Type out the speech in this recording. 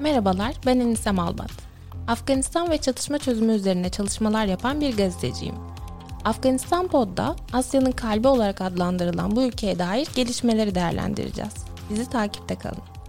Merhabalar, ben Enisem Albat. Afganistan ve çatışma çözümü üzerine çalışmalar yapan bir gazeteciyim. Afganistan Pod'da Asya'nın kalbi olarak adlandırılan bu ülkeye dair gelişmeleri değerlendireceğiz. Bizi takipte kalın.